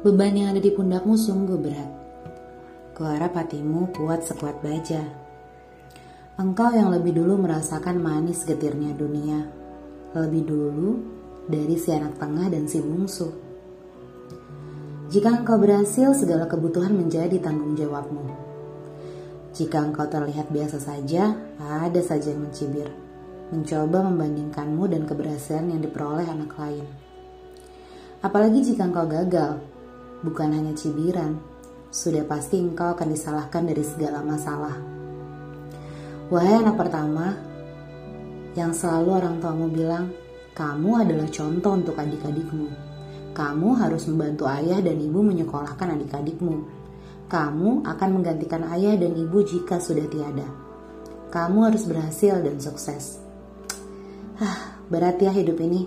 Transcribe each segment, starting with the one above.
Beban yang ada di pundakmu sungguh berat. Kuharap hatimu kuat sekuat baja. Engkau yang lebih dulu merasakan manis getirnya dunia. Lebih dulu dari si anak tengah dan si bungsu. Jika engkau berhasil, segala kebutuhan menjadi tanggung jawabmu. Jika engkau terlihat biasa saja, ada saja yang mencibir. Mencoba membandingkanmu dan keberhasilan yang diperoleh anak lain. Apalagi jika engkau gagal, bukan hanya cibiran, sudah pasti engkau akan disalahkan dari segala masalah. Wahai anak pertama, yang selalu orang tuamu bilang, kamu adalah contoh untuk adik-adikmu. Kamu harus membantu ayah dan ibu menyekolahkan adik-adikmu. Kamu akan menggantikan ayah dan ibu jika sudah tiada. Kamu harus berhasil dan sukses. Hah, berat ya hidup ini.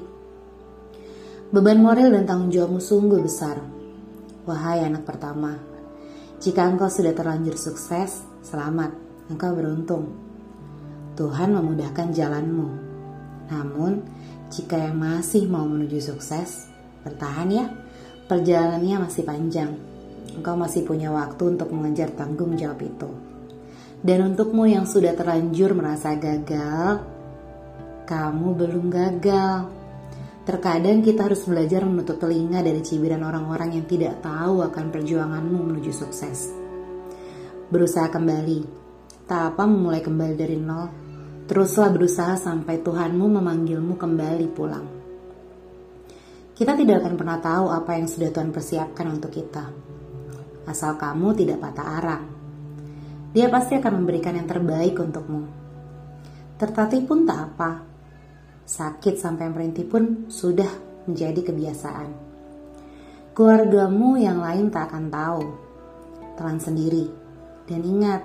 Beban moral dan tanggung jawabmu sungguh besar. Wahai anak pertama, jika engkau sudah terlanjur sukses, selamat, engkau beruntung. Tuhan memudahkan jalanmu. Namun, jika yang masih mau menuju sukses, bertahan ya, perjalanannya masih panjang. Engkau masih punya waktu untuk mengejar tanggung jawab itu. Dan untukmu yang sudah terlanjur merasa gagal, kamu belum gagal Terkadang kita harus belajar menutup telinga dari cibiran orang-orang yang tidak tahu akan perjuanganmu menuju sukses. Berusaha kembali, tak apa memulai kembali dari nol. Teruslah berusaha sampai Tuhanmu memanggilmu kembali pulang. Kita tidak akan pernah tahu apa yang sudah Tuhan persiapkan untuk kita. Asal kamu tidak patah arang. Dia pasti akan memberikan yang terbaik untukmu. Tertatih pun tak apa, Sakit sampai merintih pun sudah menjadi kebiasaan. Keluargamu yang lain tak akan tahu. Telan sendiri. Dan ingat,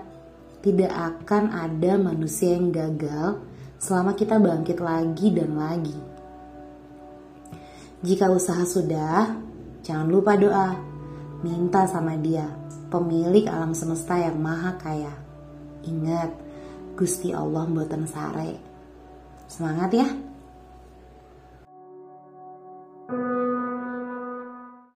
tidak akan ada manusia yang gagal selama kita bangkit lagi dan lagi. Jika usaha sudah, jangan lupa doa. Minta sama dia, pemilik alam semesta yang maha kaya. Ingat, Gusti Allah buatan sare. Semangat ya!